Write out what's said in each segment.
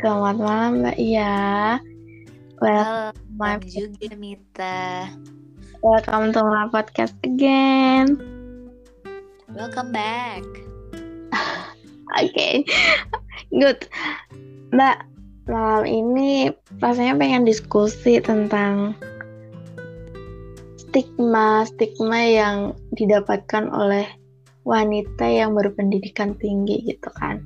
selamat malam Mbak Iya. Halo, my juga Mita. welcome to my podcast again. Welcome back. Oke, good. Mbak, malam ini rasanya pengen diskusi tentang stigma-stigma yang didapatkan oleh wanita yang berpendidikan tinggi gitu kan.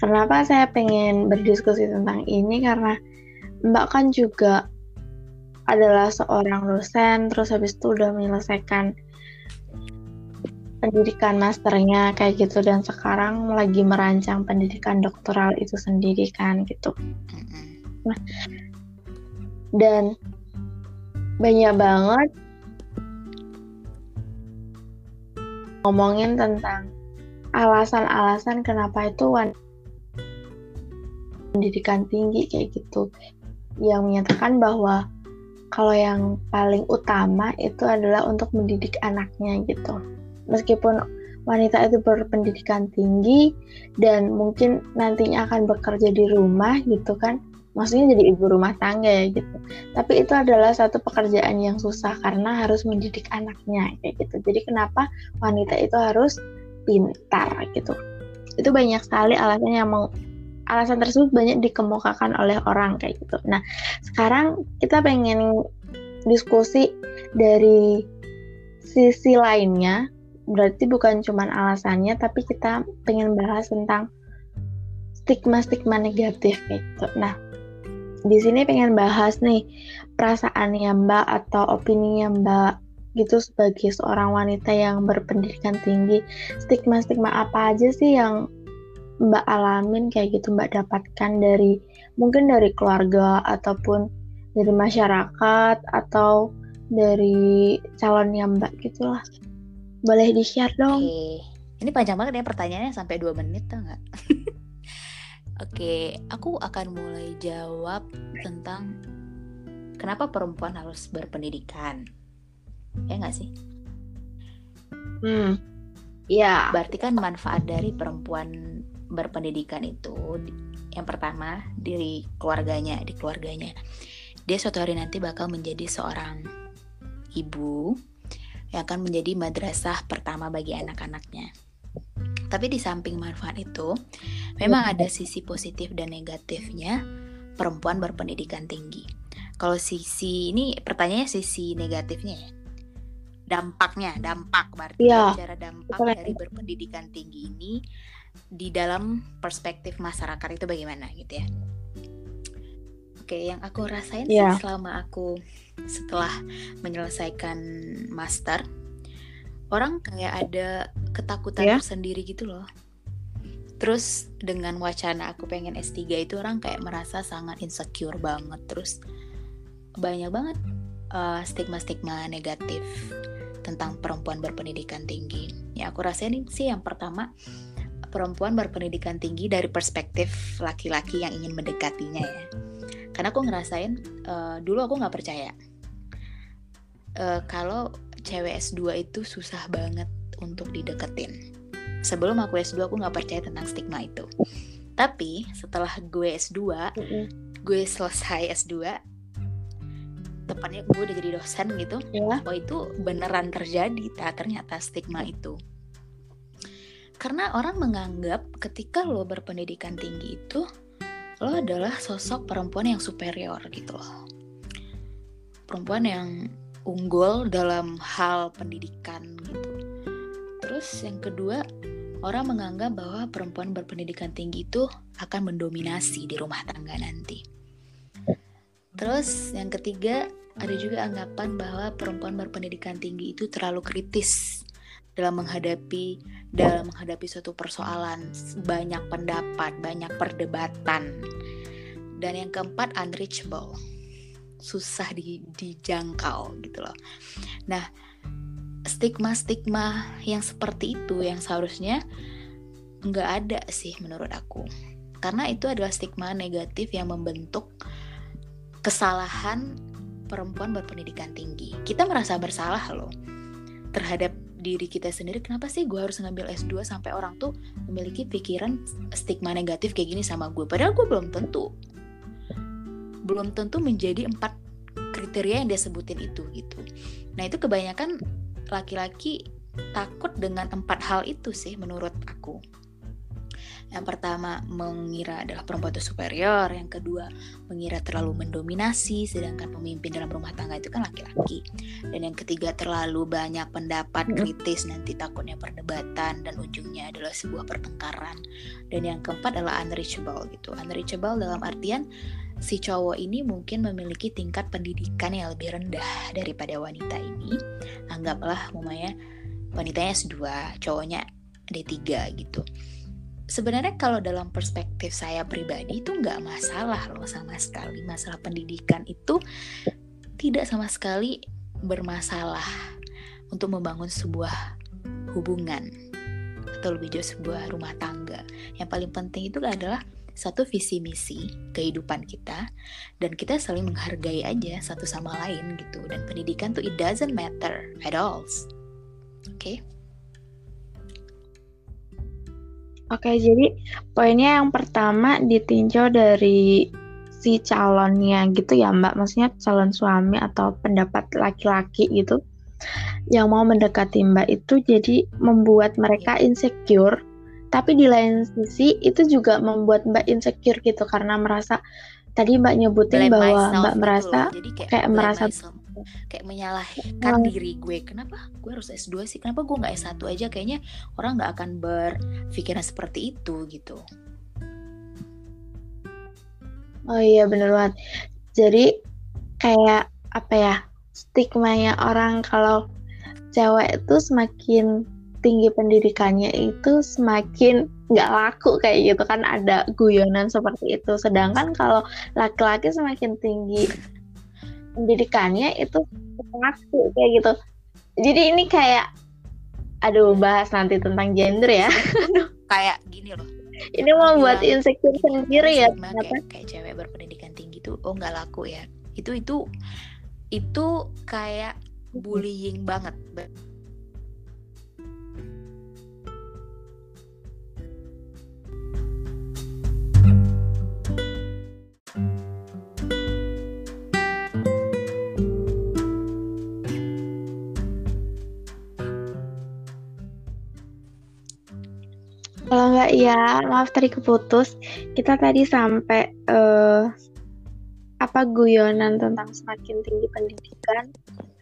Kenapa saya pengen berdiskusi tentang ini? Karena Mbak kan juga adalah seorang dosen, terus habis itu udah menyelesaikan pendidikan masternya kayak gitu. Dan sekarang lagi merancang pendidikan doktoral itu sendiri kan gitu. Dan banyak banget ngomongin tentang alasan-alasan kenapa itu wan pendidikan tinggi kayak gitu. Yang menyatakan bahwa kalau yang paling utama itu adalah untuk mendidik anaknya gitu. Meskipun wanita itu berpendidikan tinggi dan mungkin nantinya akan bekerja di rumah gitu kan maksudnya jadi ibu rumah tangga ya gitu. Tapi itu adalah satu pekerjaan yang susah karena harus mendidik anaknya kayak gitu. Jadi kenapa wanita itu harus pintar gitu? Itu banyak sekali alasan yang alasan tersebut banyak dikemukakan oleh orang kayak gitu. Nah sekarang kita pengen diskusi dari sisi lainnya. Berarti bukan cuman alasannya tapi kita pengen bahas tentang stigma-stigma negatif gitu. Nah di sini pengen bahas nih perasaannya Mbak atau opininya Mbak gitu sebagai seorang wanita yang berpendidikan tinggi. Stigma-stigma apa aja sih yang Mbak alamin kayak gitu Mbak dapatkan dari mungkin dari keluarga ataupun dari masyarakat atau dari calonnya Mbak gitulah boleh di share Oke, dong ini panjang banget ya pertanyaannya sampai dua menit tau nggak? Oke, aku akan mulai jawab tentang kenapa perempuan harus berpendidikan. Ya nggak sih? hmm ya Berarti kan manfaat dari perempuan berpendidikan itu yang pertama dari keluarganya, di keluarganya. Dia suatu hari nanti bakal menjadi seorang ibu yang akan menjadi madrasah pertama bagi anak-anaknya. Tapi di samping manfaat itu, memang ada sisi positif dan negatifnya perempuan berpendidikan tinggi. Kalau sisi ini pertanyaannya sisi negatifnya ya. Dampaknya, dampak berarti Iya, bicara dampak dari berpendidikan tinggi ini di dalam perspektif masyarakat itu bagaimana gitu ya. Oke, yang aku rasain Iya. sih selama aku setelah menyelesaikan master, orang kayak ada ketakutan Iya. tersendiri gitu loh. Terus dengan wacana aku pengen S3 itu orang kayak merasa sangat insecure banget. Terus banyak banget uh, stigma-stigma negatif tentang perempuan berpendidikan tinggi. Ya aku rasain sih yang pertama perempuan berpendidikan tinggi dari perspektif laki-laki yang ingin mendekatinya ya. Karena aku ngerasain uh, dulu aku nggak percaya uh, kalau cewek S2 itu susah banget untuk dideketin. Sebelum aku S2 aku nggak percaya tentang stigma itu. Tapi setelah gue S2, Mm-mm. gue selesai S2, tepatnya gue udah jadi dosen gitu, ya oh itu beneran terjadi tak ternyata stigma itu. Karena orang menganggap ketika lo berpendidikan tinggi itu lo adalah sosok perempuan yang superior gitu loh. Perempuan yang unggul dalam hal pendidikan gitu. Terus yang kedua, orang menganggap bahwa perempuan berpendidikan tinggi itu akan mendominasi di rumah tangga nanti. Terus yang ketiga, ada juga anggapan bahwa perempuan berpendidikan tinggi itu terlalu kritis dalam menghadapi dalam menghadapi suatu persoalan, banyak pendapat, banyak perdebatan. Dan yang keempat unreachable. Susah di, dijangkau gitu loh. Nah, stigma-stigma yang seperti itu yang seharusnya nggak ada sih menurut aku. Karena itu adalah stigma negatif yang membentuk kesalahan perempuan berpendidikan tinggi. Kita merasa bersalah loh terhadap diri kita sendiri kenapa sih gue harus ngambil S2 sampai orang tuh memiliki pikiran stigma negatif kayak gini sama gue padahal gue belum tentu. Belum tentu menjadi empat kriteria yang dia sebutin itu gitu. Nah itu kebanyakan laki-laki takut dengan empat hal itu sih menurut aku yang pertama mengira adalah perempuan itu superior, yang kedua mengira terlalu mendominasi, sedangkan pemimpin dalam rumah tangga itu kan laki-laki. Dan yang ketiga terlalu banyak pendapat kritis nanti takutnya perdebatan dan ujungnya adalah sebuah pertengkaran. Dan yang keempat adalah unreachable gitu. Unreachable dalam artian si cowok ini mungkin memiliki tingkat pendidikan yang lebih rendah daripada wanita ini. Anggaplah umumnya wanitanya S2, cowoknya D3 gitu sebenarnya kalau dalam perspektif saya pribadi itu nggak masalah loh sama sekali. Masalah pendidikan itu tidak sama sekali bermasalah untuk membangun sebuah hubungan atau lebih jauh sebuah rumah tangga. Yang paling penting itu adalah satu visi misi kehidupan kita dan kita saling menghargai aja satu sama lain gitu. Dan pendidikan tuh it doesn't matter at all. Oke? okay? Oke, jadi poinnya yang pertama ditinjau dari si calonnya gitu ya Mbak, maksudnya calon suami atau pendapat laki-laki gitu. Yang mau mendekati Mbak itu jadi membuat mereka insecure, tapi di lain sisi itu juga membuat Mbak insecure gitu karena merasa tadi Mbak nyebutin blame bahwa Mbak merasa jadi kayak, kayak merasa myself kayak menyalahkan oh. diri gue. Kenapa? Gue harus S2 sih. Kenapa gue nggak S1 aja? Kayaknya orang nggak akan berpikiran seperti itu gitu. Oh iya bener banget. Jadi kayak apa ya stigmanya orang kalau cewek itu semakin tinggi pendidikannya itu semakin nggak laku kayak gitu kan ada guyonan seperti itu. Sedangkan kalau laki-laki semakin tinggi pendidikannya itu ngaku kayak gitu. Jadi ini kayak aduh bahas nanti tentang gender ya. Kayak gini loh. Ini mau buat insecure sendiri ya kayak, kayak cewek berpendidikan tinggi tuh oh nggak laku ya. Itu itu itu kayak bullying banget Kalau nggak ya, maaf tadi keputus. Kita tadi sampai uh, apa guyonan tentang semakin tinggi pendidikan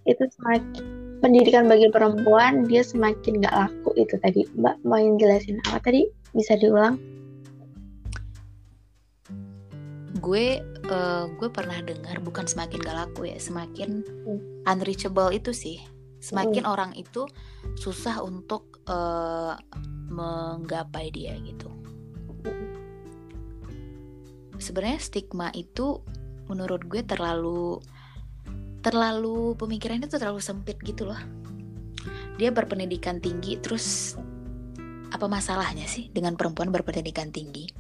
itu semakin pendidikan bagi perempuan dia semakin nggak laku itu tadi. Mbak mau yang jelasin apa tadi? Bisa diulang? Gue uh, gue pernah dengar bukan semakin gak laku ya, semakin hmm. unreachable itu sih. Semakin hmm. orang itu susah untuk uh, menggapai dia gitu. Sebenarnya stigma itu menurut gue terlalu terlalu pemikirannya tuh terlalu sempit gitu loh. Dia berpendidikan tinggi terus apa masalahnya sih dengan perempuan berpendidikan tinggi?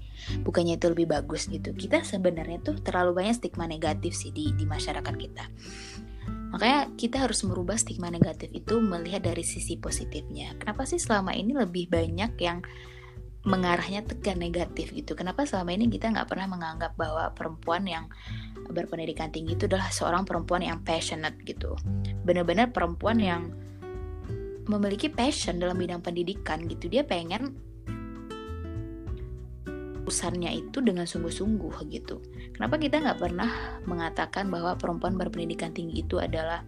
Bukannya itu lebih bagus gitu. Kita sebenarnya tuh terlalu banyak stigma negatif sih di di masyarakat kita. Makanya kita harus merubah stigma negatif itu melihat dari sisi positifnya. Kenapa sih selama ini lebih banyak yang mengarahnya ke negatif gitu? Kenapa selama ini kita nggak pernah menganggap bahwa perempuan yang berpendidikan tinggi itu adalah seorang perempuan yang passionate gitu? Benar-benar perempuan yang memiliki passion dalam bidang pendidikan gitu. Dia pengen urusannya itu dengan sungguh-sungguh gitu. Kenapa kita nggak pernah mengatakan bahwa perempuan berpendidikan tinggi itu adalah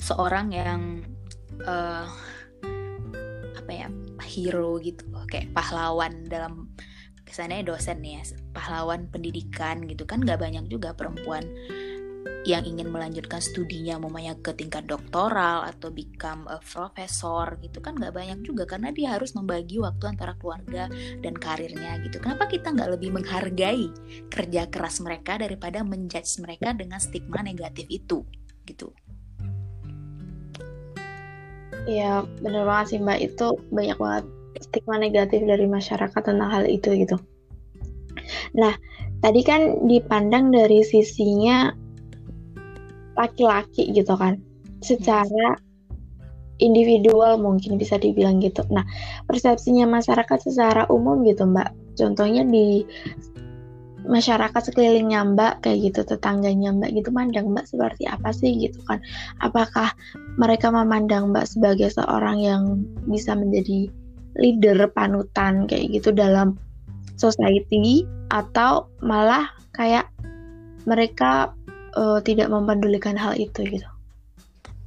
seorang yang uh, apa ya hero gitu kayak pahlawan dalam kesannya dosen ya pahlawan pendidikan gitu kan nggak banyak juga perempuan yang ingin melanjutkan studinya mamanya ke tingkat doktoral atau become a professor gitu kan nggak banyak juga karena dia harus membagi waktu antara keluarga dan karirnya gitu. Kenapa kita nggak lebih menghargai kerja keras mereka daripada menjudge mereka dengan stigma negatif itu gitu? Iya bener banget sih mbak. Itu banyak banget stigma negatif dari masyarakat tentang hal itu gitu. Nah tadi kan dipandang dari sisinya laki-laki gitu kan secara individual mungkin bisa dibilang gitu. Nah, persepsinya masyarakat secara umum gitu, Mbak. Contohnya di masyarakat sekelilingnya Mbak kayak gitu, tetangganya Mbak gitu mandang Mbak seperti apa sih gitu kan. Apakah mereka memandang Mbak sebagai seorang yang bisa menjadi leader panutan kayak gitu dalam society atau malah kayak mereka uh, tidak mempedulikan hal itu gitu.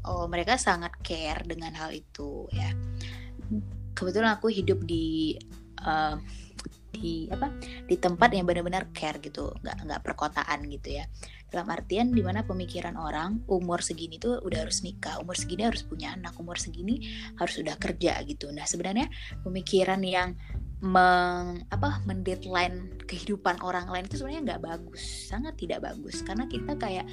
Oh mereka sangat care dengan hal itu ya. Kebetulan aku hidup di uh, di apa di tempat yang benar-benar care gitu nggak nggak perkotaan gitu ya. Dalam artian di mana pemikiran orang umur segini tuh udah harus nikah umur segini harus punya anak umur segini harus udah kerja gitu. Nah sebenarnya pemikiran yang meng apa mendeadline kehidupan orang lain itu sebenarnya nggak bagus sangat tidak bagus. Karena kita kayak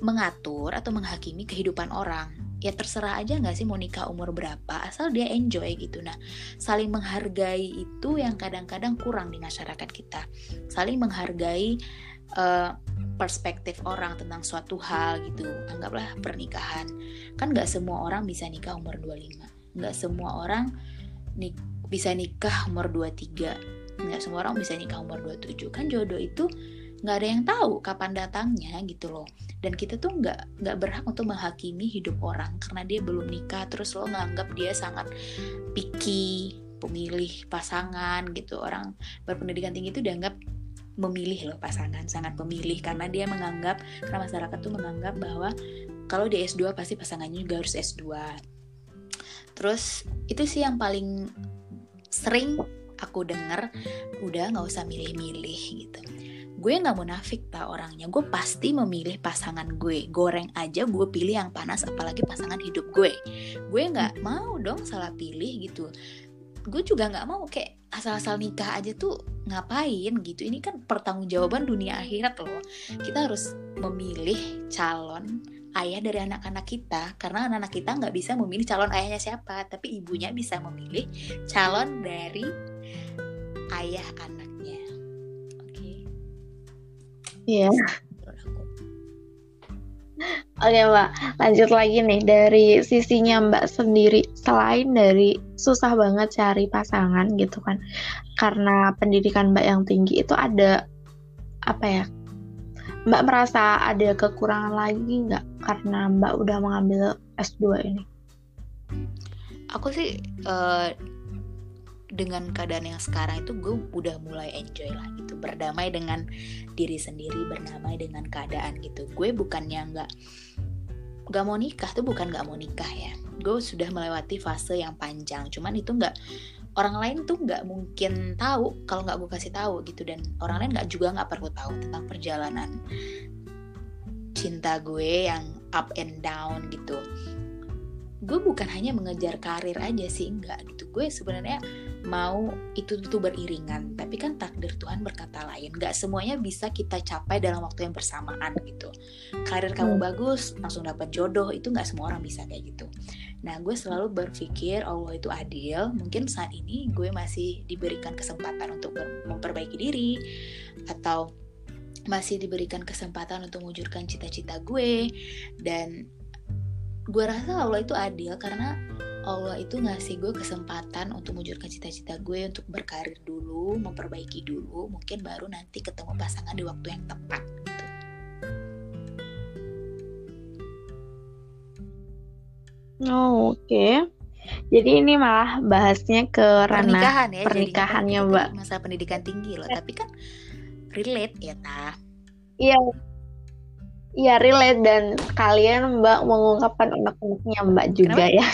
mengatur atau menghakimi kehidupan orang. Ya terserah aja nggak sih mau nikah umur berapa asal dia enjoy gitu. Nah saling menghargai itu yang kadang-kadang kurang di masyarakat kita. Saling menghargai uh, perspektif orang tentang suatu hal gitu. Anggaplah pernikahan. Kan nggak semua orang bisa nikah umur 25 nggak semua orang nik bisa nikah umur 23 nggak semua orang bisa nikah umur 27 kan jodoh itu nggak ada yang tahu kapan datangnya gitu loh. Dan kita tuh nggak nggak berhak untuk menghakimi hidup orang karena dia belum nikah. Terus lo nganggap dia sangat picky pemilih pasangan gitu. Orang berpendidikan tinggi itu dianggap memilih loh pasangan sangat memilih karena dia menganggap karena masyarakat tuh menganggap bahwa kalau di S2 pasti pasangannya juga harus S2 terus itu sih yang paling sering aku denger udah nggak usah milih-milih gitu. Gue nggak munafik tak orangnya. Gue pasti memilih pasangan gue. Goreng aja gue pilih yang panas apalagi pasangan hidup gue. Gue nggak mau dong salah pilih gitu. Gue juga nggak mau kayak asal-asal nikah aja tuh ngapain gitu. Ini kan pertanggungjawaban dunia akhirat loh. Kita harus memilih calon ayah dari anak-anak kita karena anak-anak kita nggak bisa memilih calon ayahnya siapa tapi ibunya bisa memilih calon dari ayah anak Iya. Oke Mbak, lanjut lagi nih dari sisinya Mbak sendiri. Selain dari susah banget cari pasangan gitu kan, karena pendidikan Mbak yang tinggi itu ada apa ya? Mbak merasa ada kekurangan lagi nggak karena Mbak udah mengambil S2 ini? Aku sih uh, dengan keadaan yang sekarang itu gue udah mulai enjoy lah gitu. Berdamai dengan diri sendiri berdamai dengan keadaan gitu. Gue bukannya nggak nggak mau nikah tuh bukan nggak mau nikah ya. Gue sudah melewati fase yang panjang. Cuman itu nggak orang lain tuh nggak mungkin tahu kalau nggak gue kasih tahu gitu. Dan orang lain nggak juga nggak perlu tahu tentang perjalanan cinta gue yang up and down gitu. Gue bukan hanya mengejar karir aja sih enggak gitu. Gue sebenarnya mau itu itu beriringan. Tapi kan takdir Tuhan berkata lain. Nggak semuanya bisa kita capai dalam waktu yang bersamaan gitu. Karir kamu hmm. bagus langsung dapat jodoh itu nggak semua orang bisa kayak gitu. Nah gue selalu berpikir Allah itu adil. Mungkin saat ini gue masih diberikan kesempatan untuk memperbaiki diri atau masih diberikan kesempatan untuk mewujudkan cita-cita gue. Dan gue rasa Allah itu adil karena Allah itu ngasih gue kesempatan untuk mewujudkan cita-cita gue untuk berkarir dulu, memperbaiki dulu, mungkin baru nanti ketemu pasangan di waktu yang tepat gitu. Oh, oke. Okay. Jadi ini malah bahasnya ke ranah pernikahan ya, pernikahannya, Mbak. Masa pendidikan tinggi loh, tapi kan relate ya, ta. Iya, Iya relate dan kalian Mbak mengungkapkan unek-uneknya Mbak juga Kenapa? ya.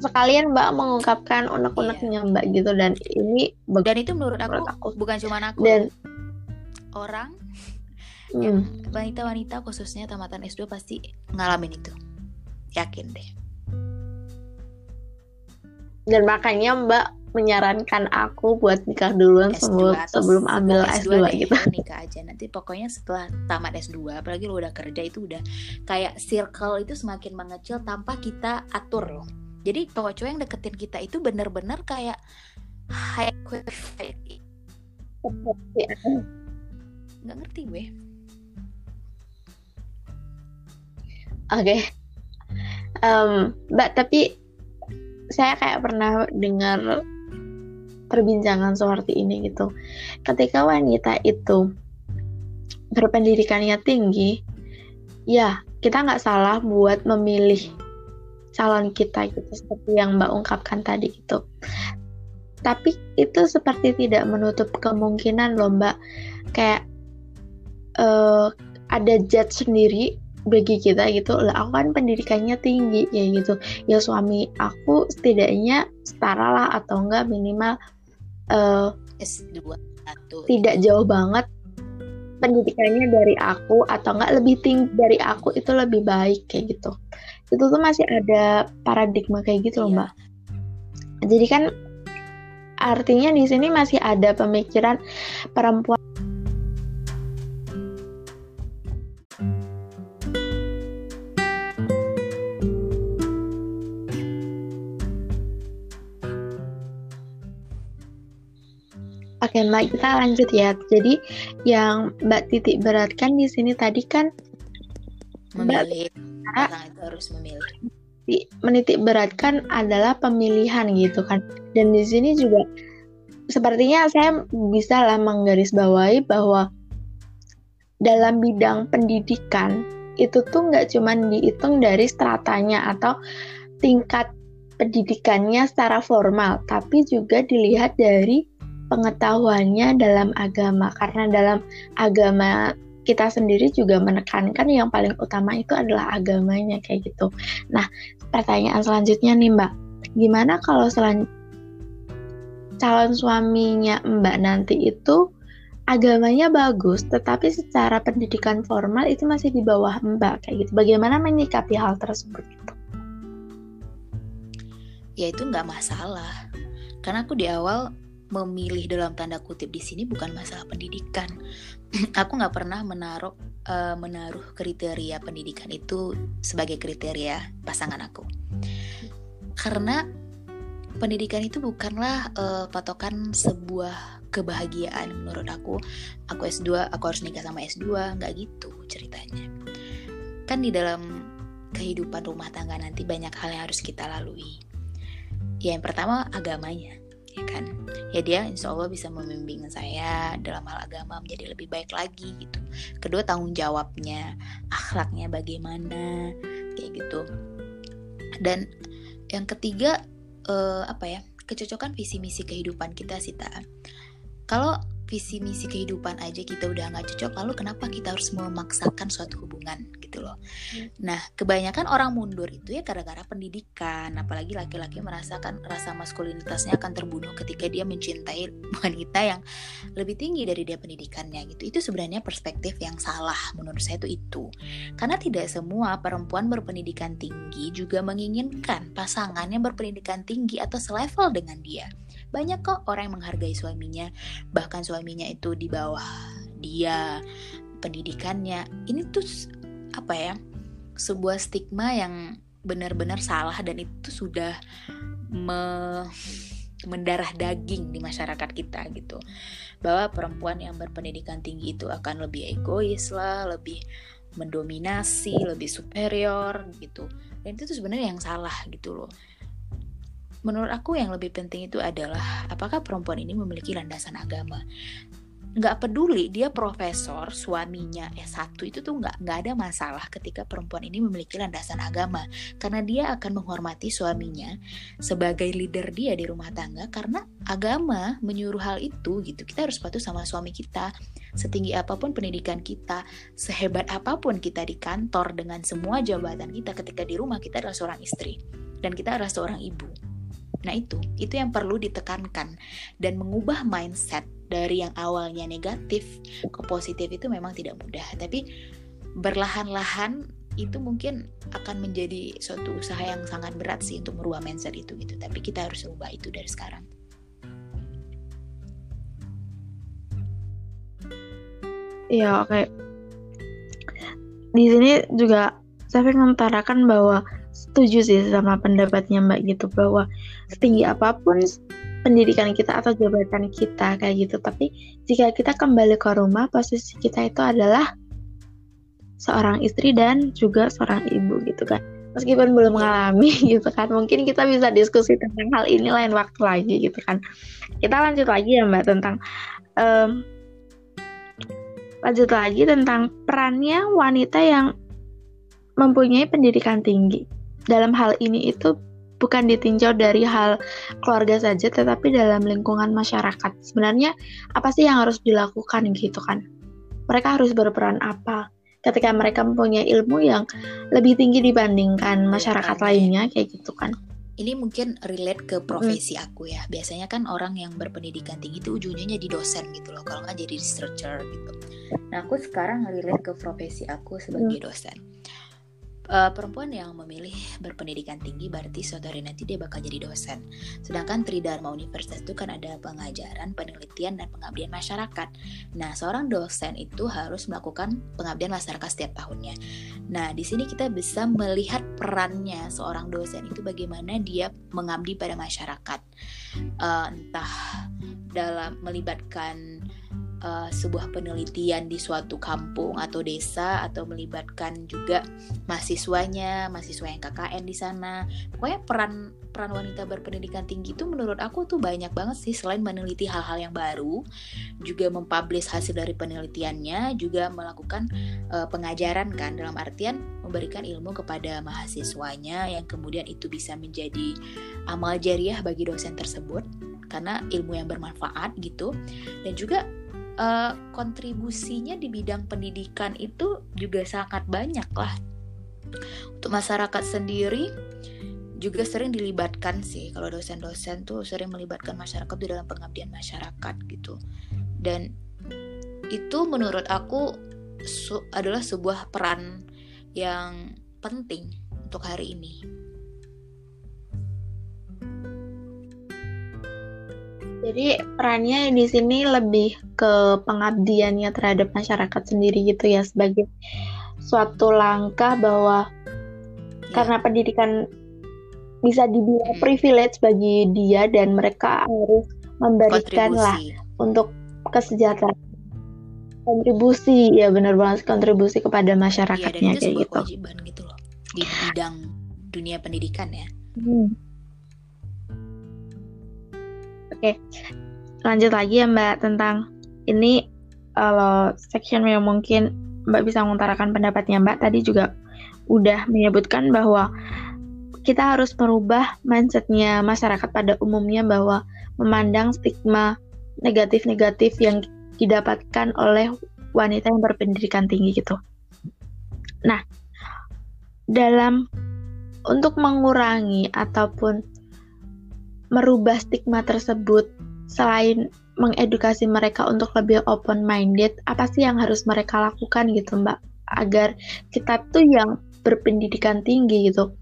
Sekalian Mbak mengungkapkan unek-uneknya iya. Mbak gitu dan ini dan itu menurut aku, menurut aku bukan cuma aku dan orang hmm. yang wanita-wanita khususnya tamatan S2 pasti ngalamin itu. Yakin deh. Dan makanya Mbak menyarankan aku buat nikah duluan sebelum sebelum ambil S2, S2 gitu. Nikah aja nanti pokoknya setelah tamat S2 apalagi lo udah kerja itu udah kayak circle itu semakin mengecil tanpa kita atur loh. Jadi cowok-cowok yang deketin kita itu bener-bener kayak high quality. Nggak ngerti gue. Oke. Okay. um, mbak tapi saya kayak pernah dengar perbincangan seperti ini gitu ketika wanita itu berpendidikannya tinggi ya kita nggak salah buat memilih calon kita gitu seperti yang mbak ungkapkan tadi gitu. Tapi itu seperti tidak menutup kemungkinan loh mbak. Kayak uh, ada judge sendiri bagi kita gitu lah aku kan pendidikannya tinggi ya gitu. Ya suami aku setidaknya setara lah atau enggak minimal uh, S2 atau tidak jauh banget pendidikannya dari aku atau enggak lebih tinggi dari aku itu lebih baik kayak gitu itu tuh masih ada paradigma kayak gitu loh iya. mbak jadi kan artinya di sini masih ada pemikiran perempuan Oke Mbak, kita lanjut ya. Jadi yang Mbak titik beratkan di sini tadi kan memilih Mbak, itu harus memilih. Menitik beratkan adalah pemilihan gitu kan. Dan di sini juga sepertinya saya bisa lah menggarisbawahi bahwa dalam bidang pendidikan itu tuh nggak cuma dihitung dari stratanya atau tingkat pendidikannya secara formal, tapi juga dilihat dari pengetahuannya dalam agama karena dalam agama kita sendiri juga menekankan yang paling utama itu adalah agamanya kayak gitu. Nah, pertanyaan selanjutnya nih Mbak, gimana kalau selan calon suaminya Mbak nanti itu agamanya bagus, tetapi secara pendidikan formal itu masih di bawah Mbak kayak gitu. Bagaimana menyikapi hal tersebut? Ya itu nggak masalah, karena aku di awal memilih dalam tanda kutip di sini bukan masalah pendidikan. aku nggak pernah menaruh uh, menaruh kriteria pendidikan itu sebagai kriteria pasangan aku. Karena pendidikan itu bukanlah uh, patokan sebuah kebahagiaan menurut aku. Aku S2, aku harus nikah sama S2, nggak gitu ceritanya. Kan di dalam kehidupan rumah tangga nanti banyak hal yang harus kita lalui. Ya, yang pertama agamanya ya kan? Ya dia insya Allah bisa membimbing saya dalam hal agama menjadi lebih baik lagi gitu. Kedua tanggung jawabnya akhlaknya bagaimana kayak gitu. Dan yang ketiga uh, apa ya kecocokan visi misi kehidupan kita sih kalau visi misi kehidupan aja kita udah nggak cocok lalu kenapa kita harus memaksakan suatu hubungan gitu loh. Hmm. nah kebanyakan orang mundur itu ya gara-gara pendidikan apalagi laki-laki merasakan rasa maskulinitasnya akan terbunuh ketika dia mencintai wanita yang lebih tinggi dari dia pendidikannya gitu. Itu sebenarnya perspektif yang salah menurut saya itu itu. Karena tidak semua perempuan berpendidikan tinggi juga menginginkan pasangannya berpendidikan tinggi atau selevel dengan dia banyak kok orang yang menghargai suaminya. Bahkan suaminya itu di bawah dia pendidikannya. Ini tuh apa ya sebuah stigma yang benar-benar salah dan itu sudah me mendarah daging di masyarakat kita gitu. Bahwa perempuan yang berpendidikan tinggi itu akan lebih egois lah lebih mendominasi lebih superior gitu. Dan itu tuh sebenarnya yang salah gitu loh menurut aku yang lebih penting itu adalah apakah perempuan ini memiliki landasan agama? Nggak peduli dia profesor suaminya S1 itu tuh nggak nggak ada masalah ketika perempuan ini memiliki landasan agama. Karena dia akan menghormati suaminya sebagai leader dia di rumah tangga karena agama menyuruh hal itu gitu. Kita harus patuh sama suami kita. Setinggi apa pun pendidikan kita sehebat apa pun kita di kantor dengan semua jabatan kita ketika di rumah kita adalah seorang istri dan kita adalah seorang ibu Nah itu, itu yang perlu ditekankan dan mengubah mindset dari yang awalnya negatif ke positif itu memang tidak mudah. Tapi berlahan-lahan itu mungkin akan menjadi suatu usaha yang sangat berat sih untuk merubah mindset itu gitu. Tapi kita harus ubah itu dari sekarang. Iya, oke. Okay. Di sini juga saya ingin mengutarakan bahwa setuju sih sama pendapatnya Mbak gitu bahwa setinggi apa pun pendidikan kita atau jabatan kita kayak gitu. Tapi jika kita kembali ke rumah posisi kita itu adalah seorang istri dan juga seorang ibu gitu kan. Meskipun belum mengalami gitu kan mungkin kita bisa diskusi tentang hal ini lain waktu lagi gitu kan. Kita lanjut lagi ya mbak tentang um, lanjut lagi tentang perannya wanita yang mempunyai pendidikan tinggi dalam hal ini itu bukan ditinjau dari hal keluarga saja tetapi dalam lingkungan masyarakat. Sebenarnya apa sih yang harus dilakukan gitu kan? Mereka harus berperan apa? Ketika mereka mempunyai ilmu yang lebih tinggi dibandingkan masyarakat ya, lainnya kayak gitu kan? Ini mungkin relate ke profesi hmm. aku ya. Biasanya kan orang yang berpendidikan tinggi itu ujungnya jadi dosen gitu loh. Kalau nggak jadi researcher gitu. Nah aku sekarang relate ke profesi aku sebagai hmm. dosen uh, perempuan yang memilih berpendidikan tinggi berarti suatu hari nanti dia bakal jadi dosen. Sedangkan Tridharma Universitas itu kan ada pengajaran, penelitian, dan pengabdian masyarakat. Nah, seorang dosen itu harus melakukan pengabdian masyarakat setiap tahunnya. Nah, di sini kita bisa melihat perannya seorang dosen itu bagaimana dia mengabdi pada masyarakat. Uh, entah dalam melibatkan uh, sebuah penelitian di suatu kampung atau desa atau melibatkan juga mahasiswanya, mahasiswa yang KKN di sana. Pokoknya peran peran wanita berpendidikan tinggi itu menurut aku tuh banyak banget sih selain meneliti hal-hal yang baru, juga mempublish hasil dari penelitiannya, juga melakukan uh, pengajaran kan dalam artian memberikan ilmu kepada mahasiswanya yang kemudian itu bisa menjadi amal jariah bagi dosen tersebut karena ilmu yang bermanfaat gitu dan juga uh, kontribusinya di bidang pendidikan itu juga sangat banyak lah. Untuk masyarakat sendiri juga sering dilibatkan sih kalau dosen-dosen tuh sering melibatkan masyarakat di dalam pengabdian masyarakat gitu. Dan itu menurut aku adalah sebuah peran yang penting untuk hari ini. Jadi perannya di sini lebih ke pengabdiannya terhadap masyarakat sendiri gitu ya sebagai suatu langkah bahwa ya. karena pendidikan bisa dibilang privilege bagi dia dan mereka harus memberikan lah untuk kesejahteraan kontribusi ya benar banget kontribusi kepada masyarakatnya ya, dan itu kayak gitu. kewajiban gitu loh di bidang dunia pendidikan ya. Hmm. Oke, lanjut lagi ya Mbak tentang ini kalau section yang mungkin Mbak bisa mengutarakan pendapatnya Mbak tadi juga udah menyebutkan bahwa kita harus merubah mindsetnya masyarakat pada umumnya bahwa memandang stigma negatif-negatif yang didapatkan oleh wanita yang berpendidikan tinggi gitu. Nah, dalam untuk mengurangi ataupun merubah stigma tersebut selain mengedukasi mereka untuk lebih open minded apa sih yang harus mereka lakukan gitu mbak? Agar kita tuh yang berpendidikan tinggi gitu.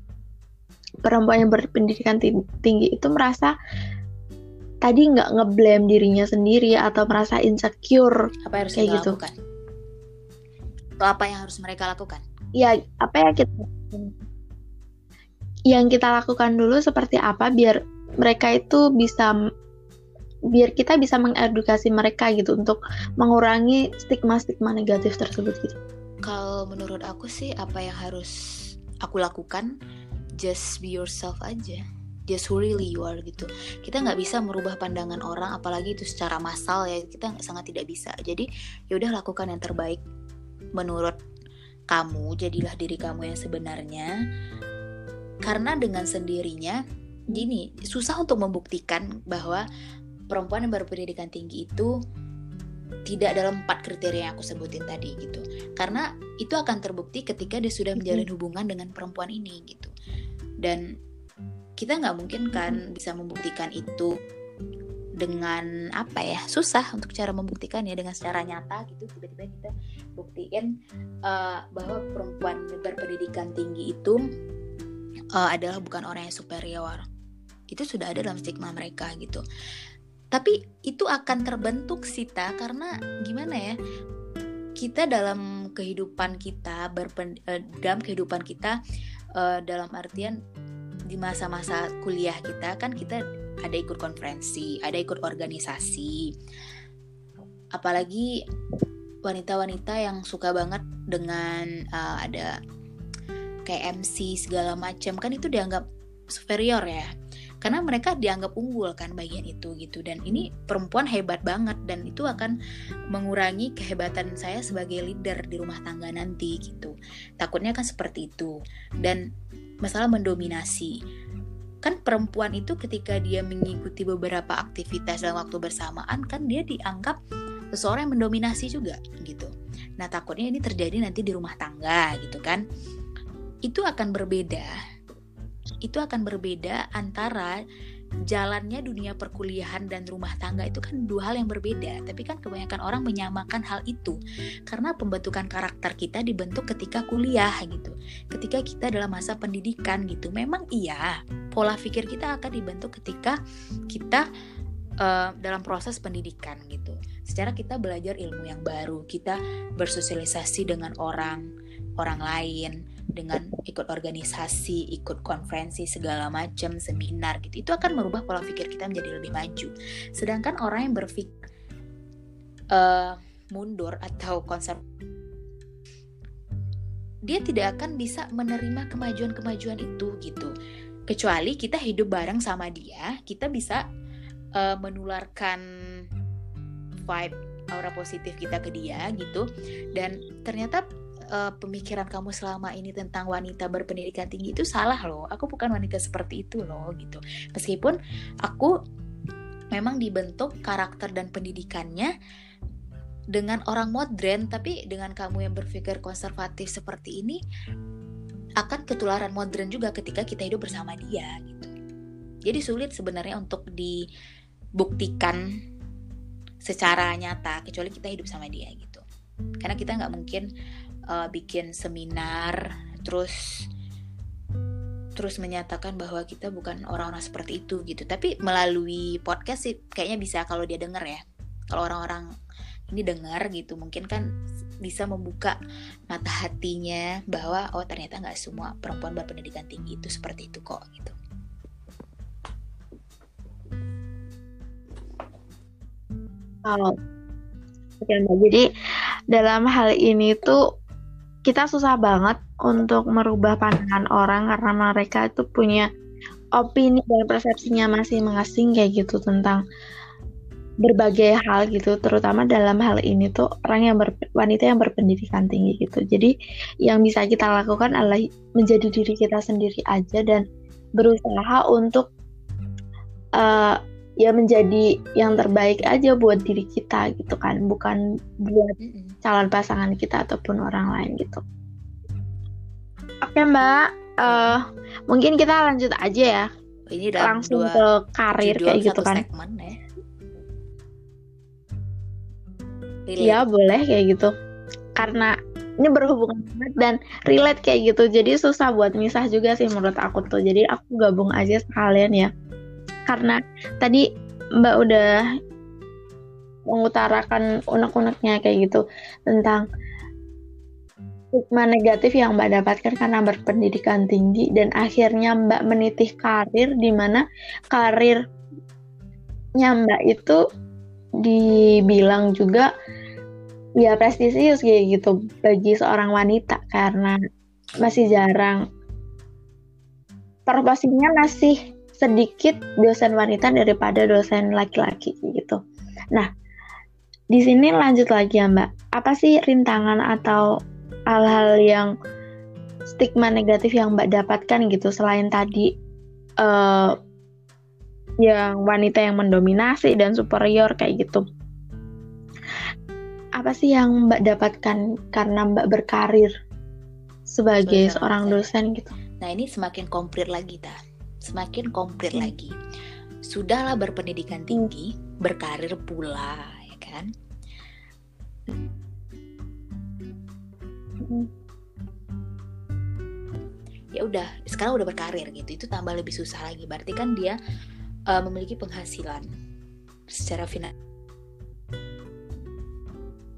Perempuan yang berpendidikan tinggi itu merasa tadi nggak ngeblame dirinya sendiri atau merasa insecure apa yang harus kayak gitu. lakukan? atau apa yang harus mereka lakukan? Ya apa ya kita yang kita lakukan dulu seperti apa biar mereka itu bisa biar kita bisa mengedukasi mereka gitu untuk mengurangi stigma-stigma negatif tersebut gitu. Kalau menurut aku sih apa yang harus aku lakukan just be yourself aja. Just who really you are gitu. Kita nggak bisa merubah pandangan orang, apalagi itu secara massal ya kita sangat tidak bisa. Jadi yaudah lakukan yang terbaik menurut kamu. Jadilah diri kamu yang sebenarnya. Karena dengan sendirinya gini susah untuk membuktikan bahwa perempuan yang berpendidikan tinggi itu tidak dalam empat kriteria yang aku sebutin tadi gitu. Karena itu akan terbukti ketika dia sudah menjalin hubungan dengan perempuan ini gitu. Dan kita nggak mungkin kan bisa membuktikan itu dengan apa ya susah untuk cara membuktikan ya dengan secara nyata gitu. Tiba-tiba kita buktiin uh, bahwa perempuan berpendidikan tinggi itu uh, adalah bukan orang yang superior itu sudah ada dalam stigma mereka gitu tapi itu akan terbentuk sita karena gimana ya kita dalam kehidupan kita berpen, uh, dalam kehidupan kita uh, dalam artian di masa-masa kuliah kita kan kita ada ikut konferensi, ada ikut organisasi. Apalagi wanita-wanita yang suka banget dengan uh, ada kayak MC segala macam kan itu dianggap superior ya karena mereka dianggap unggul kan bagian itu gitu. Dan ini perempuan hebat banget dan itu akan mengurangi kehebatan saya sebagai leader di rumah tangga nanti gitu. Takutnya kan seperti itu. Dan masalah mendominasi. Kan perempuan itu ketika dia mengikuti beberapa aktivitas dalam waktu bersamaan kan dia dianggap seseorang yang mendominasi juga gitu. Nah takutnya ini terjadi nanti di rumah tangga gitu kan. Itu akan berbeda itu akan berbeda antara jalannya dunia perkuliahan dan rumah tangga itu kan dua hal yang berbeda. Tapi kan kebanyakan orang menyamakan hal itu karena pembentukan karakter kita dibentuk ketika kuliah gitu. Ketika kita dalam masa pendidikan gitu. Memang iya pola pikir kita akan dibentuk ketika kita uh, dalam proses pendidikan gitu. Secara kita belajar ilmu yang baru kita bersosialisasi dengan orang orang lain dengan ikut organisasi, ikut konferensi segala macam, seminar gitu. Itu akan merubah pola pikir kita menjadi lebih maju. Sedangkan orang yang berpikir uh, mundur atau konser dia tidak akan bisa menerima kemajuan-kemajuan itu gitu. Kecuali kita hidup bareng sama dia, kita bisa uh, menularkan vibe aura positif kita ke dia gitu dan ternyata uh, pemikiran kamu selama ini tentang wanita berpendidikan tinggi itu salah loh. Aku bukan wanita seperti itu loh gitu. Meskipun aku memang dibentuk karakter dan pendidikannya dengan orang modern, tapi dengan kamu yang berpikir konservatif seperti ini akan ketularan modern juga ketika kita hidup bersama dia gitu. Jadi sulit sebenarnya untuk dibuktikan secara nyata kecuali kita hidup sama dia gitu. Karena kita nggak mungkin uh, bikin seminar terus terus menyatakan bahwa kita bukan orang-orang seperti itu gitu. Tapi melalui podcast sih kayaknya bisa kalau dia dengar ya. Kalau orang-orang ini dengar gitu mungkin kan bisa membuka mata hatinya bahwa oh ternyata nggak semua perempuan berpendidikan tinggi itu seperti itu kok gitu. Oh. Jadi dalam hal ini tuh kita susah banget untuk merubah pandangan orang karena mereka itu punya opini dan persepsinya masing-masing kayak gitu tentang berbagai hal gitu. Terutama dalam hal ini tuh orang yang ber, wanita yang berpendidikan tinggi gitu. Jadi yang bisa kita lakukan adalah menjadi diri kita sendiri aja dan berusaha untuk uh, ya menjadi yang terbaik aja buat diri kita gitu kan. Bukan buat calon pasangan kita ataupun orang lain gitu. Oke Mbak, uh, mungkin kita lanjut aja ya. Ini langsung dua ke karir kayak gitu kan. Segmen, ya. Iya boleh kayak gitu. Karena ini berhubungan banget dan relate kayak gitu. Jadi susah buat misah juga sih menurut aku tuh. Jadi aku gabung aja sekalian ya. Karena tadi Mbak udah mengutarakan unek-uneknya kayak gitu tentang stigma negatif yang Mbak dapatkan karena berpendidikan tinggi dan akhirnya Mbak menitih karir di mana karirnya Mbak itu dibilang juga ya prestisius kayak gitu bagi seorang wanita karena masih jarang proporsinya masih sedikit dosen wanita daripada dosen laki-laki gitu. Nah, di sini lanjut lagi ya Mbak. Apa sih rintangan atau hal-hal yang stigma negatif yang Mbak dapatkan gitu selain tadi uh, yang wanita yang mendominasi dan superior kayak gitu. Apa sih yang Mbak dapatkan karena Mbak berkarir sebagai so, seorang dosen gitu? Nah ini semakin komplit lagi ta, semakin komplit hmm. lagi. Sudahlah berpendidikan tinggi, berkarir pula kan ya udah sekarang udah berkarir gitu itu tambah lebih susah lagi berarti kan dia uh, memiliki penghasilan secara finansial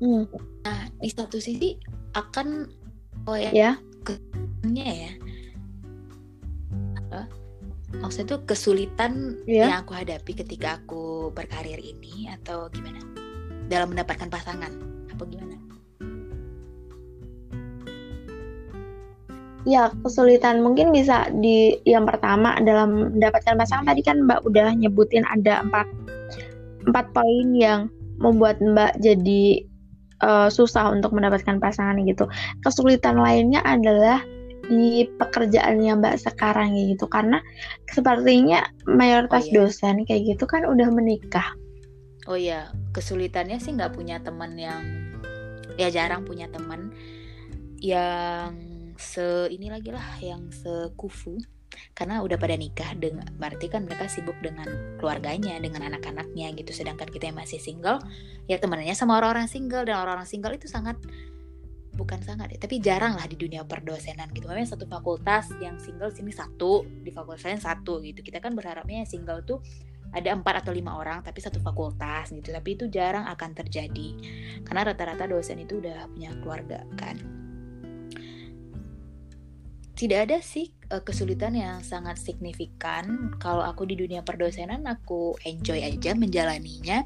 hmm. nah di satu sisi akan oh ya yeah. ya maksudnya tuh kesulitan yeah. yang aku hadapi ketika aku berkarir ini atau gimana dalam mendapatkan pasangan apa gimana ya kesulitan mungkin bisa di yang pertama dalam mendapatkan pasangan tadi kan Mbak udah nyebutin ada empat empat poin yang membuat Mbak jadi uh, susah untuk mendapatkan pasangan gitu. Kesulitan lainnya adalah di pekerjaannya Mbak sekarang gitu karena sepertinya mayoritas oh, iya. dosen kayak gitu kan udah menikah. Oh iya, kesulitannya sih nggak punya teman yang ya jarang punya teman yang se ini lagi lah yang sekufu karena udah pada nikah dengan berarti kan mereka sibuk dengan keluarganya dengan anak-anaknya gitu sedangkan kita yang masih single ya temennya sama orang-orang single dan orang-orang single itu sangat bukan sangat ya, tapi jarang lah di dunia perdosenan gitu. Memang satu fakultas yang single sini satu, di fakultas lain satu gitu. Kita kan berharapnya single tuh ada empat atau lima orang tapi satu fakultas gitu. Tapi itu jarang akan terjadi. Karena rata-rata dosen itu udah punya keluarga kan. Tidak ada sih uh, kesulitan yang sangat signifikan. Kalau aku di dunia perdosenan aku enjoy aja menjalaninya.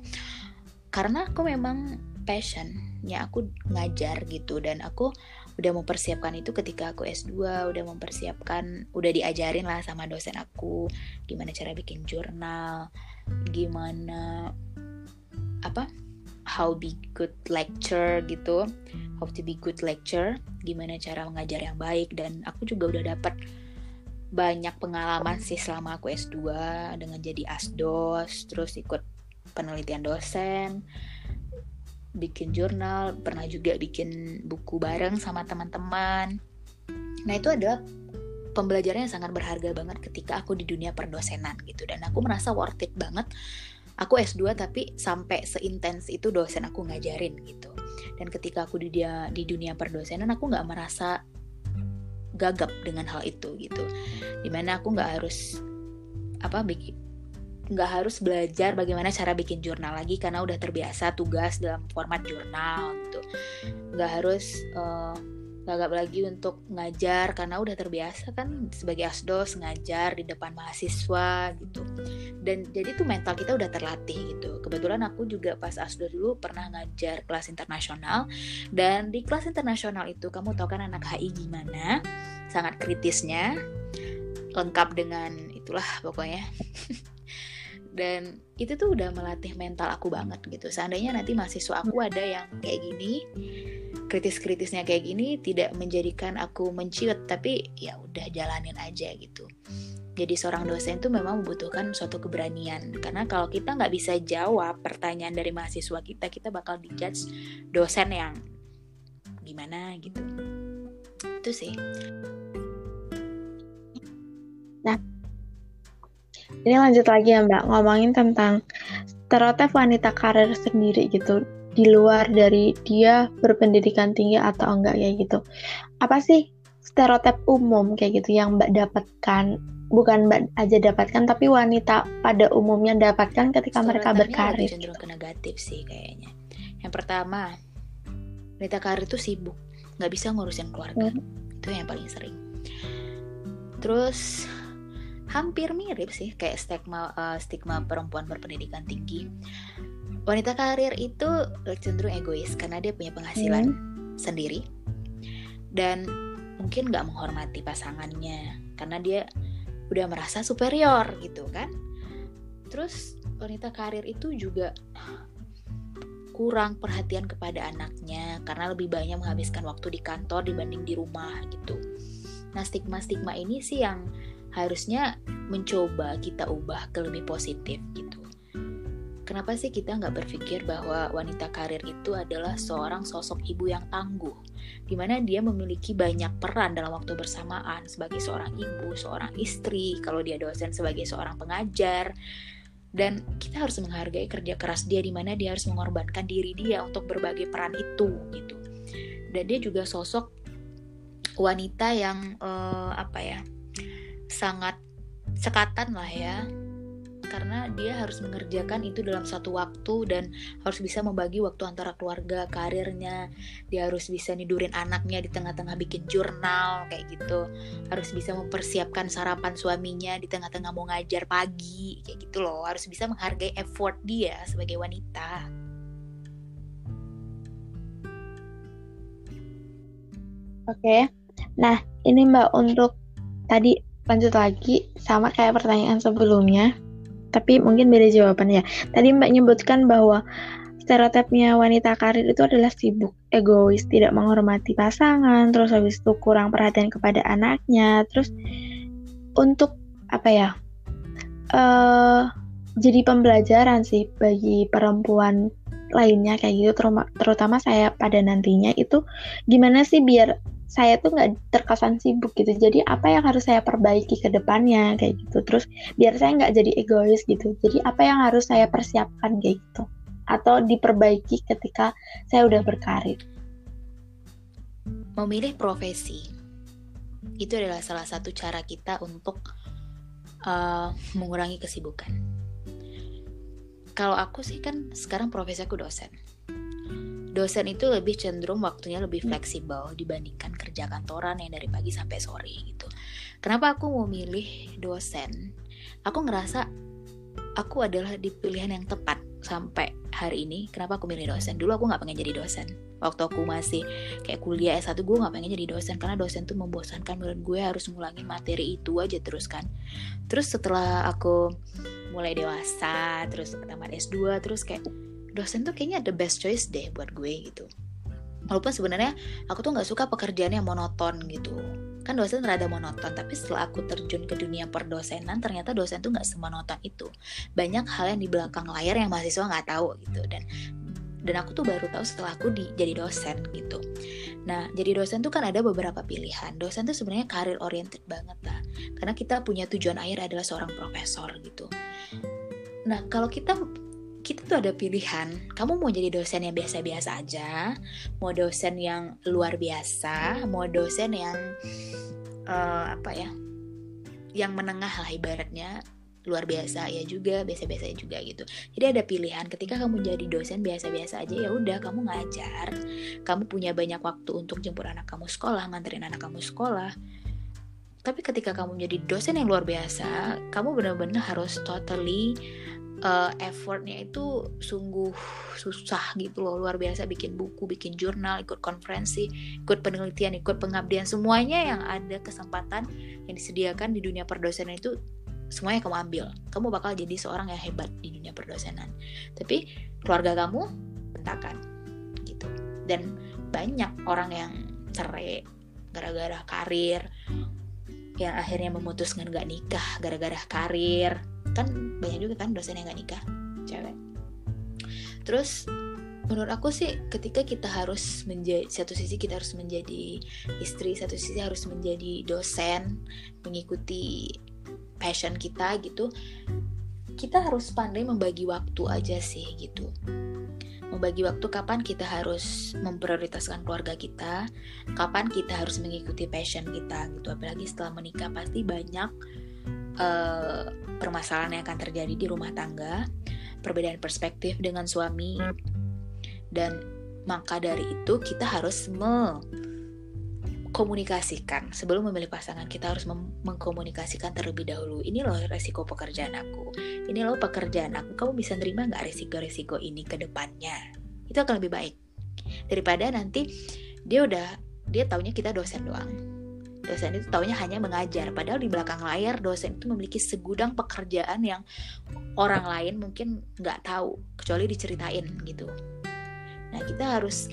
Karena aku memang passionnya aku ngajar gitu. Dan aku udah mempersiapkan itu ketika aku S2 udah mempersiapkan udah diajarin lah sama dosen aku gimana cara bikin jurnal gimana apa how be good lecture gitu how to be good lecture gimana cara mengajar yang baik dan aku juga udah dapat banyak pengalaman sih selama aku S2 dengan jadi asdos terus ikut penelitian dosen bikin jurnal pernah juga bikin buku bareng sama teman-teman. Nah itu adalah pembelajaran yang sangat berharga banget ketika aku di dunia perdosenan gitu. Dan aku merasa worth it banget. Aku S2 tapi sampai seintens itu dosen aku ngajarin gitu. Dan ketika aku di dia di dunia perdosenan aku nggak merasa gagap dengan hal itu gitu. Di mana aku nggak harus apa bikin nggak harus belajar bagaimana cara bikin jurnal lagi karena udah terbiasa tugas dalam format jurnal gitu. Nggak harus uh, gagap lagi untuk ngajar karena udah terbiasa kan sebagai asdos ngajar di depan mahasiswa gitu. Dan jadi tuh mental kita udah terlatih gitu. Kebetulan aku juga pas asdos dulu pernah ngajar kelas internasional dan di kelas internasional itu kamu tahu kan anak HI gimana? Sangat kritisnya lengkap dengan itulah pokoknya dan itu tuh udah melatih mental aku banget gitu. Seandainya nanti mahasiswa aku ada yang kayak gini kritis-kritisnya kayak gini tidak menjadikan aku menciut tapi ya udah jalanin aja gitu. Jadi seorang dosen tuh memang membutuhkan suatu keberanian. Karena kalau kita nggak bisa jawab pertanyaan dari mahasiswa kita kita bakal dijudge dosen yang gimana gitu. Itu sih. Nah ini lanjut lagi ya mbak ngomongin tentang stereotip wanita karir sendiri gitu di luar dari dia berpendidikan tinggi atau enggak kayak gitu. Apa sih stereotip umum kayak gitu yang Mbak dapatkan? Bukan Mbak aja dapatkan, tapi wanita pada umumnya dapatkan ketika mereka berkarir. cenderung ke negatif sih kayaknya. Yang pertama, wanita karir itu sibuk, nggak bisa ngurusin keluarga. Hmm. Itu yang paling sering. Terus hampir mirip sih kayak stigma uh, stigma perempuan berpendidikan tinggi. Wanita karir itu cenderung egois karena dia punya penghasilan hmm. sendiri dan mungkin nggak menghormati pasangannya karena dia udah merasa superior gitu kan. Terus wanita karir itu juga kurang perhatian kepada anaknya karena lebih banyak menghabiskan waktu di kantor dibanding di rumah gitu. Nah stigma-stigma ini sih yang harusnya mencoba kita ubah ke lebih positif gitu. Kenapa sih kita nggak berpikir bahwa wanita karir itu adalah seorang sosok ibu yang tangguh, di mana dia memiliki banyak peran dalam waktu bersamaan sebagai seorang ibu, seorang istri, kalau dia dosen sebagai seorang pengajar, dan kita harus menghargai kerja keras dia di mana dia harus mengorbankan diri dia untuk berbagai peran itu gitu. Dan dia juga sosok wanita yang uh, apa ya sangat sekatan lah ya karena dia harus mengerjakan itu dalam satu waktu dan harus bisa membagi waktu antara keluarga, karirnya. Dia harus bisa nidurin anaknya di tengah-tengah bikin jurnal kayak gitu. Harus bisa mempersiapkan sarapan suaminya di tengah-tengah mau ngajar pagi kayak gitu loh. Harus bisa menghargai effort dia sebagai wanita. Oke. Nah, ini Mbak untuk tadi lanjut lagi sama kayak pertanyaan sebelumnya, tapi mungkin beda jawabannya. Tadi Mbak nyebutkan bahwa stereotipnya wanita karir itu adalah sibuk, egois, tidak menghormati pasangan, terus habis itu kurang perhatian kepada anaknya, terus untuk apa ya? Uh, jadi pembelajaran sih bagi perempuan lainnya kayak gitu terutama saya pada nantinya itu gimana sih biar saya tuh nggak terkesan sibuk gitu. Jadi apa yang harus saya perbaiki ke depannya kayak gitu. Terus biar saya nggak jadi egois gitu. Jadi apa yang harus saya persiapkan kayak gitu. Atau diperbaiki ketika saya udah berkarir. Memilih profesi. Itu adalah salah satu cara kita untuk uh, mengurangi kesibukan. Kalau aku sih kan sekarang profesi aku dosen dosen itu lebih cenderung waktunya lebih hmm. fleksibel dibandingkan kerja kantoran yang dari pagi sampai sore gitu. Kenapa aku mau milih dosen? Aku ngerasa aku adalah di pilihan yang tepat sampai hari ini. Kenapa aku milih dosen? Dulu aku nggak pengen jadi dosen. Waktu aku masih kayak kuliah S1 gue nggak pengen jadi dosen karena dosen tuh membosankan menurut gue harus ngulangi materi itu aja terus kan. Terus setelah aku mulai dewasa, terus tamat S2, terus kayak dosen tuh kayaknya the best choice deh buat gue gitu walaupun sebenarnya aku tuh nggak suka pekerjaan yang monoton gitu kan dosen rada monoton tapi setelah aku terjun ke dunia perdosenan ternyata dosen tuh nggak semonoton itu banyak hal yang di belakang layar yang mahasiswa nggak tahu gitu dan dan aku tuh baru tahu setelah aku di, jadi dosen gitu. Nah, jadi dosen tuh kan ada beberapa pilihan. Dosen tuh sebenarnya karir oriented banget lah. Karena kita punya tujuan akhir adalah seorang profesor gitu. Nah, kalau kita kita tuh ada pilihan. Kamu mau jadi dosen yang biasa-biasa aja, mau dosen yang luar biasa, mau dosen yang uh, apa ya, yang menengah lah ibaratnya luar biasa ya juga biasa-biasa juga gitu jadi ada pilihan ketika kamu jadi dosen biasa-biasa aja ya udah kamu ngajar kamu punya banyak waktu untuk jemput anak kamu sekolah nganterin anak kamu sekolah tapi ketika kamu menjadi dosen yang luar biasa kamu benar-benar harus totally uh, effortnya itu sungguh susah gitu loh luar biasa. Bikin buku bikin jurnal ikut konferensi ikut penelitian ikut pengabdian. Semuanya yang ada kesempatan yang disediakan di dunia perdosenan itu semuanya kamu ambil. Kamu bakal jadi seorang yang hebat di dunia perdosenan. Tapi keluarga kamu bentakan gitu. Dan banyak orang yang cerai gara-gara karir yang akhirnya memutuskan gak nikah gara-gara karir kan banyak juga kan dosen yang gak nikah cewek terus menurut aku sih ketika kita harus menjadi satu sisi kita harus menjadi istri satu sisi harus menjadi dosen mengikuti passion kita gitu kita harus pandai membagi waktu aja sih gitu membagi waktu kapan kita harus memprioritaskan keluarga kita, kapan kita harus mengikuti passion kita gitu. Apalagi setelah menikah pasti banyak uh, permasalahan yang akan terjadi di rumah tangga, perbedaan perspektif dengan suami, dan maka dari itu kita harus mengkomunikasikan. Sebelum memilih pasangan kita harus mengkomunikasikan terlebih dahulu. Ini loh resiko pekerjaan aku. Ini loh pekerjaan aku. Kamu bisa nerima nggak resiko-resiko ini ke depannya? Itu akan lebih baik. Daripada nanti dia udah dia taunya kita dosen doang dosen itu taunya hanya mengajar. Padahal di belakang layar dosen itu memiliki segudang pekerjaan yang orang lain mungkin nggak tahu kecuali diceritain gitu. Nah kita harus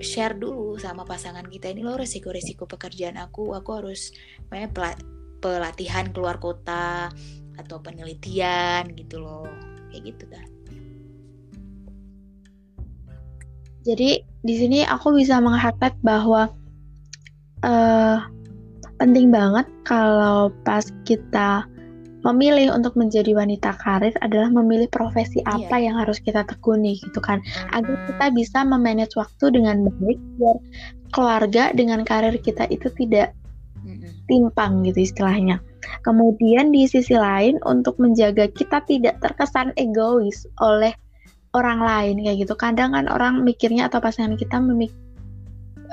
share dulu sama pasangan kita ini loh resiko-resiko pekerjaan aku aku harus pelatihan keluar kota atau penelitian gitu loh. Kayak gitu kan jadi di sini aku bisa mengharap bahwa uh, penting banget kalau pas kita memilih untuk menjadi wanita karir adalah memilih profesi iya. apa yeah. yang harus kita tekuni gitu kan mm-hmm. agar kita bisa memanage waktu dengan baik biar keluarga dengan karir kita itu tidak mm-hmm. timpang gitu istilahnya kemudian di sisi lain untuk menjaga kita tidak terkesan egois oleh orang lain kayak gitu kadang kan orang mikirnya atau pasangan kita memik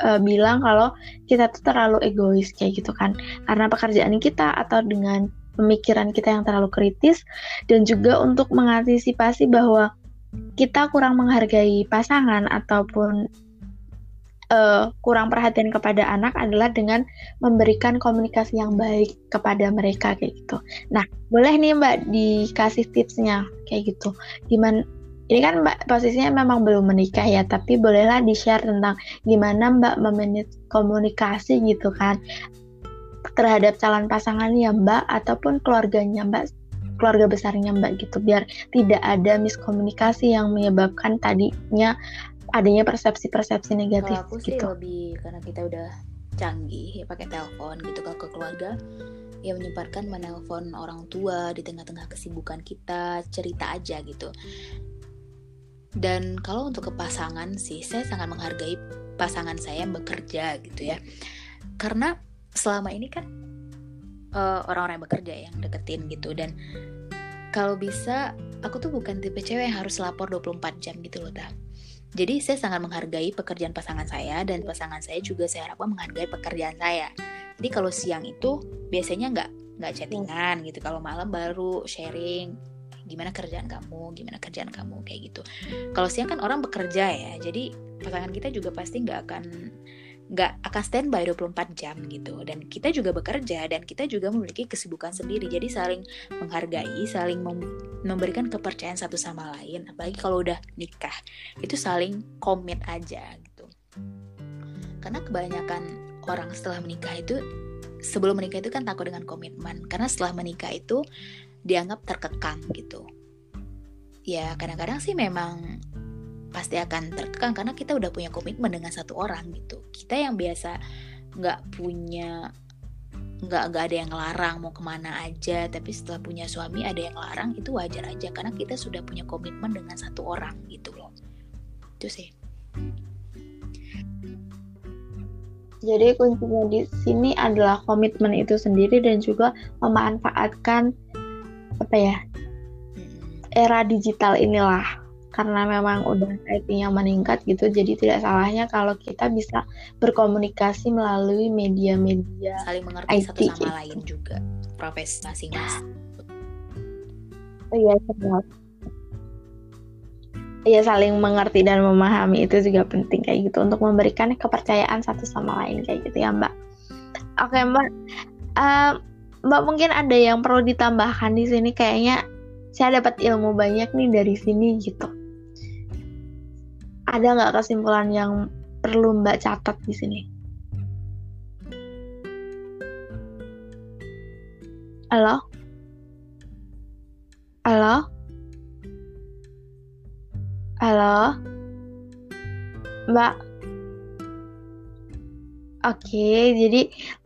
uh, bilang kalau kita tuh terlalu egois kayak gitu kan karena pekerjaan kita atau dengan pemikiran kita yang terlalu kritis dan juga untuk mengantisipasi bahwa kita kurang menghargai pasangan ataupun uh, kurang perhatian kepada anak adalah dengan memberikan komunikasi yang baik kepada mereka kayak gitu. Nah, boleh nih Mbak dikasih tipsnya kayak gitu. Gimana ini kan Mbak posisinya memang belum menikah ya, tapi bolehlah di-share tentang gimana Mbak memanage komunikasi gitu kan terhadap calon pasangannya Mbak ataupun keluarganya Mbak keluarga besarnya Mbak gitu biar tidak ada miskomunikasi yang menyebabkan tadinya adanya persepsi-persepsi negatif Kalau aku sih gitu. lebih karena kita udah canggih ya pakai telepon gitu kalau ke keluarga ya menyempatkan menelpon orang tua di tengah-tengah kesibukan kita cerita aja gitu dan kalau untuk ke pasangan sih saya sangat menghargai pasangan saya yang bekerja gitu ya karena selama ini kan uh, orang-orang yang bekerja yang deketin gitu dan kalau bisa aku tuh bukan tipe cewek yang harus lapor 24 jam gitu loh ta jadi saya sangat menghargai pekerjaan pasangan saya dan pasangan saya juga saya harapkan menghargai pekerjaan saya. Jadi kalau siang itu biasanya nggak nggak chattingan gitu. Kalau malam baru sharing gimana kerjaan kamu, gimana kerjaan kamu kayak gitu. Kalau siang kan orang bekerja ya, jadi pasangan kita juga pasti nggak akan nggak akan standby 24 jam gitu. Dan kita juga bekerja dan kita juga memiliki kesibukan sendiri. Jadi saling menghargai saling mem memberikan kepercayaan satu sama lain. Apalagi kalau udah nikah itu saling komit aja gitu. Karena kebanyakan orang setelah menikah itu sebelum menikah itu kan takut dengan komitmen. Karena setelah menikah itu dianggap terkekang gitu. Ya kadang-kadang sih memang pasti akan terkekang karena kita udah punya komitmen dengan satu orang gitu. Kita yang biasa nggak punya nggak nggak ada yang ngelarang mau ke mana aja tapi setelah punya suami ada yang larang itu wajar aja karena kita sudah punya komitmen dengan satu orang gitu loh. Itu sih. Jadi kuncinya di sini adalah komitmen itu sendiri dan juga memanfaatkan apa ya era digital inilah karena memang udah IT-nya meningkat gitu jadi tidak salahnya kalau kita bisa berkomunikasi melalui media-media saling mengerti IT, satu sama gitu. lain juga profesi masing-masing iya Iya saling mengerti dan memahami itu juga penting kayak gitu untuk memberikan kepercayaan satu sama lain kayak gitu ya Mbak. Oke Mbak, uh, Mbak mungkin ada yang perlu ditambahkan di sini kayaknya saya dapat ilmu banyak nih dari sini gitu ada nggak kesimpulan yang perlu Mbak catat di sini? Halo? Halo? Halo? Mbak? Oke, jadi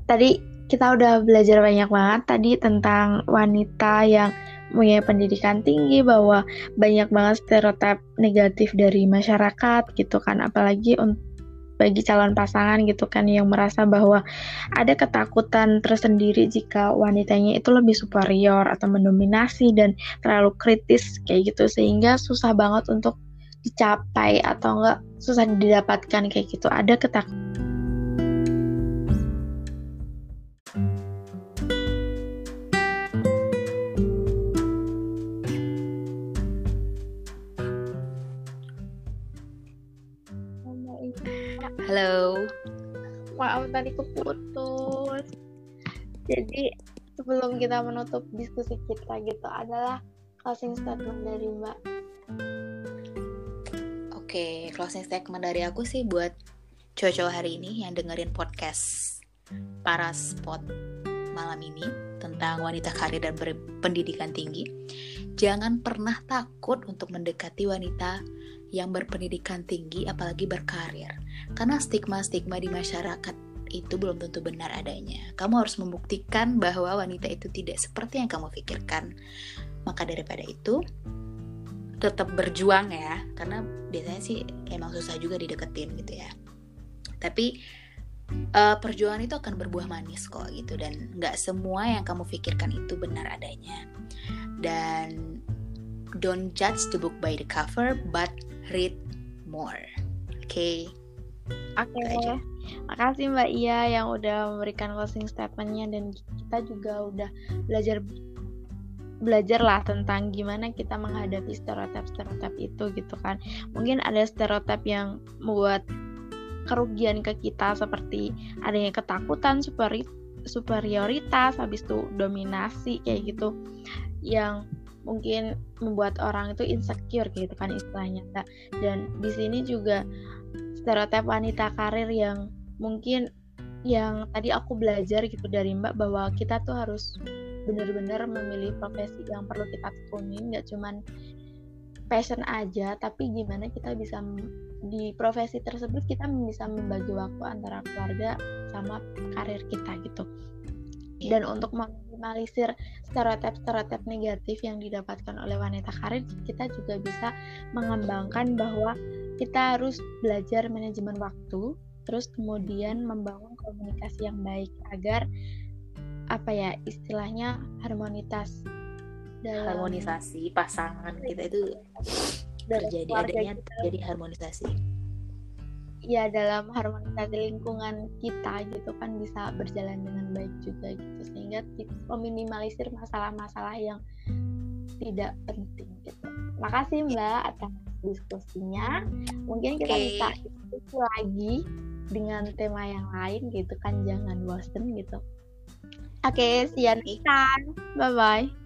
tadi kita udah belajar banyak banget tadi tentang wanita yang punya pendidikan tinggi bahwa banyak banget stereotip negatif dari masyarakat gitu kan. Apalagi untuk bagi calon pasangan gitu kan yang merasa bahwa ada ketakutan tersendiri jika wanitanya itu lebih superior atau mendominasi dan terlalu kritis kayak gitu. Sehingga susah banget untuk dicapai atau enggak susah didapatkan kayak gitu. Ada ketakutan tadi keputus jadi sebelum kita menutup diskusi kita gitu adalah closing statement dari Mbak Oke, closing statement dari aku sih buat cowok-cowok hari ini yang dengerin podcast para spot malam ini tentang wanita karir dan berpendidikan tinggi. Jangan pernah takut untuk mendekati wanita yang berpendidikan tinggi apalagi berkarir. Karena stigma-stigma di masyarakat itu belum tentu benar adanya. Kamu harus membuktikan bahwa wanita itu tidak seperti yang kamu pikirkan. Maka daripada itu, tetap berjuang ya, karena biasanya sih emang susah juga dideketin gitu ya. Tapi uh, perjuangan itu akan berbuah manis kok gitu dan nggak semua yang kamu pikirkan itu benar adanya. Dan don't judge the book by the cover, but read more. Oke. Okay? Oke. Okay. Makasih Mbak Ia yang udah memberikan closing statementnya dan kita juga udah belajar belajar lah tentang gimana kita menghadapi stereotip-stereotip itu gitu kan. Mungkin ada stereotip yang membuat kerugian ke kita seperti adanya ketakutan superi superioritas habis itu dominasi kayak gitu yang mungkin membuat orang itu insecure gitu kan istilahnya dan di sini juga stereotip wanita karir yang mungkin yang tadi aku belajar gitu dari Mbak bahwa kita tuh harus benar-benar memilih profesi yang perlu kita tekuni nggak cuman passion aja tapi gimana kita bisa di profesi tersebut kita bisa membagi waktu antara keluarga sama karir kita gitu. Dan untuk meminimalisir stereotip-stereotip negatif yang didapatkan oleh wanita karir kita juga bisa mengembangkan bahwa kita harus belajar manajemen waktu terus kemudian membangun komunikasi yang baik agar apa ya istilahnya harmonitas dalam harmonisasi pasangan kita itu terjadi adanya jadi harmonisasi ya dalam harmonisasi lingkungan kita gitu kan bisa berjalan dengan baik juga gitu sehingga meminimalisir masalah-masalah yang tidak penting gitu. Makasih Mbak atas diskusinya. Mungkin kita okay. bisa diskusi lagi dengan tema yang lain gitu kan jangan bosen gitu. Oke, okay, see you next time. Bye bye.